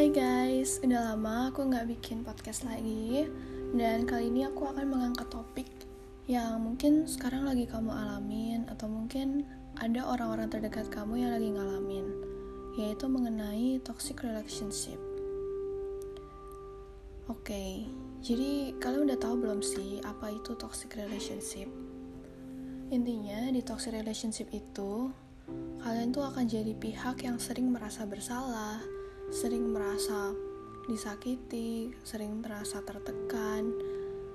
Hai guys, udah lama aku nggak bikin podcast lagi Dan kali ini aku akan mengangkat topik yang mungkin sekarang lagi kamu alamin Atau mungkin ada orang-orang terdekat kamu yang lagi ngalamin Yaitu mengenai toxic relationship Oke, jadi kalian udah tahu belum sih apa itu toxic relationship? Intinya di toxic relationship itu kalian tuh akan jadi pihak yang sering merasa bersalah, sering merasa disakiti, sering terasa tertekan,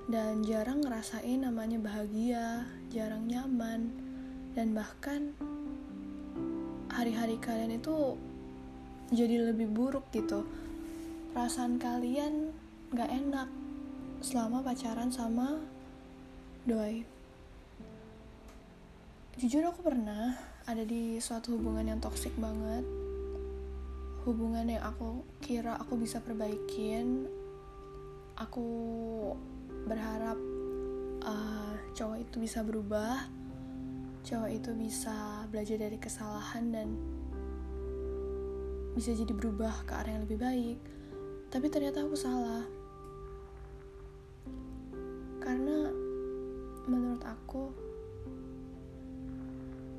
dan jarang ngerasain namanya bahagia, jarang nyaman, dan bahkan hari-hari kalian itu jadi lebih buruk gitu. Perasaan kalian gak enak selama pacaran sama doi. Jujur aku pernah ada di suatu hubungan yang toksik banget hubungan yang aku kira aku bisa perbaikin aku berharap uh, cowok itu bisa berubah cowok itu bisa belajar dari kesalahan dan bisa jadi berubah ke arah yang lebih baik. Tapi ternyata aku salah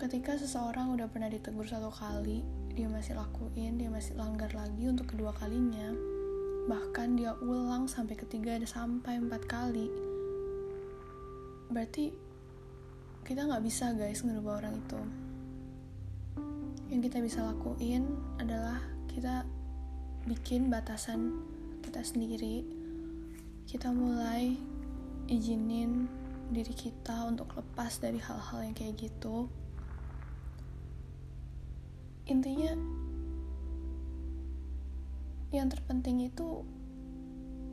ketika seseorang udah pernah ditegur satu kali, dia masih lakuin, dia masih langgar lagi untuk kedua kalinya, bahkan dia ulang sampai ketiga ada sampai empat kali. Berarti kita nggak bisa guys ngerubah orang itu. Yang kita bisa lakuin adalah kita bikin batasan kita sendiri. Kita mulai izinin diri kita untuk lepas dari hal-hal yang kayak gitu intinya yang terpenting itu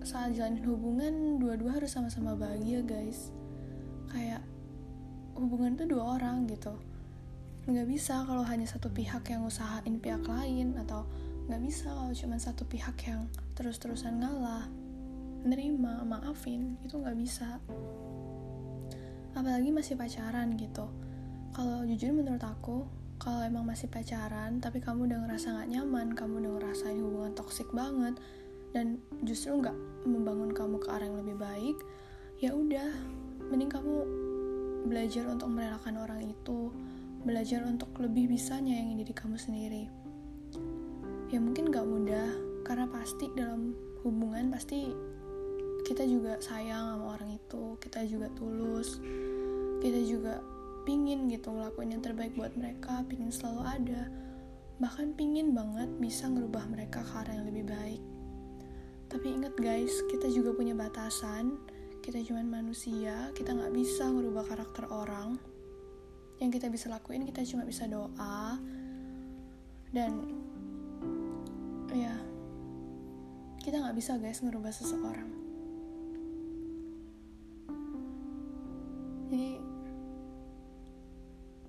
saat jalanin hubungan dua-dua harus sama-sama bahagia guys. Kayak hubungan itu dua orang gitu. Nggak bisa kalau hanya satu pihak yang usahain pihak lain atau nggak bisa kalau cuma satu pihak yang terus-terusan ngalah. Nerima maafin itu nggak bisa. Apalagi masih pacaran gitu. Kalau jujur menurut aku kalau emang masih pacaran tapi kamu udah ngerasa gak nyaman kamu udah ngerasain hubungan toksik banget dan justru nggak membangun kamu ke arah yang lebih baik ya udah mending kamu belajar untuk merelakan orang itu belajar untuk lebih bisa nyayangin diri kamu sendiri. Ya mungkin gak mudah karena pasti dalam hubungan pasti kita juga sayang sama orang itu kita juga tulus kita juga pingin gitu ngelakuin yang terbaik buat mereka pingin selalu ada. Bahkan pingin banget bisa ngerubah mereka ke arah yang lebih baik. Tapi ingat guys kita juga punya batasan. Kita cuma manusia kita nggak bisa ngerubah karakter orang. Yang kita bisa lakuin kita cuma bisa doa. Dan ya kita nggak bisa guys ngerubah seseorang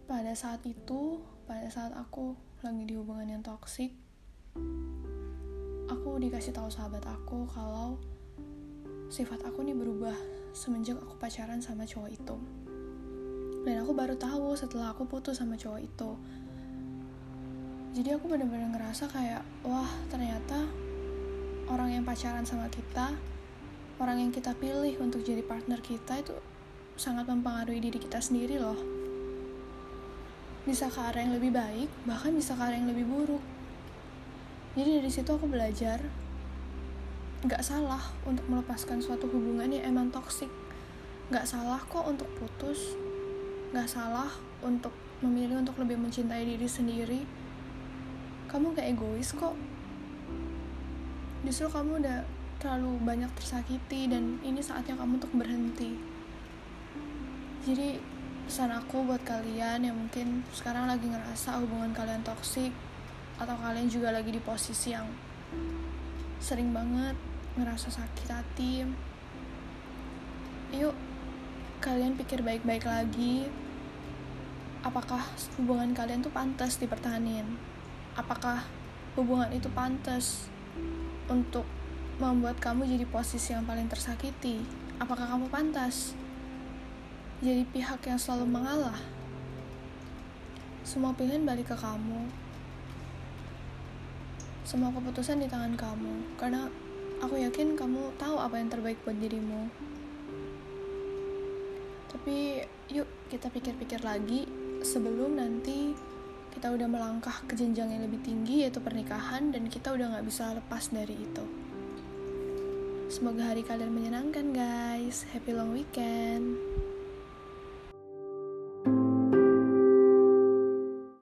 pada saat itu pada saat aku lagi di hubungan yang toksik aku dikasih tahu sahabat aku kalau sifat aku nih berubah semenjak aku pacaran sama cowok itu. Dan aku baru tahu setelah aku putus sama cowok itu. Jadi aku bener-bener ngerasa kayak wah ternyata orang yang pacaran sama kita orang yang kita pilih untuk jadi partner kita itu sangat mempengaruhi diri kita sendiri loh bisa ke arah yang lebih baik bahkan bisa ke arah yang lebih buruk. Jadi dari situ aku belajar nggak salah untuk melepaskan suatu hubungan yang emang toksik nggak salah kok untuk putus nggak salah untuk memilih untuk lebih mencintai diri sendiri. Kamu gak egois kok. Justru kamu udah terlalu banyak tersakiti dan ini saatnya kamu untuk berhenti. Jadi pesan aku buat kalian yang mungkin sekarang lagi ngerasa hubungan kalian toksik atau kalian juga lagi di posisi yang sering banget ngerasa sakit hati yuk kalian pikir baik-baik lagi. Apakah hubungan kalian tuh pantas dipertahanin? Apakah hubungan itu pantas untuk membuat kamu jadi posisi yang paling tersakiti? Apakah kamu pantas jadi pihak yang selalu mengalah. Semua pilihan balik ke kamu. semua keputusan di tangan kamu karena aku yakin kamu tahu apa yang terbaik buat dirimu tapi yuk kita pikir-pikir lagi sebelum nanti kita udah melangkah ke jenjang yang lebih tinggi yaitu pernikahan dan kita udah nggak bisa lepas dari itu. Semoga hari kalian menyenangkan guys. Happy long weekend.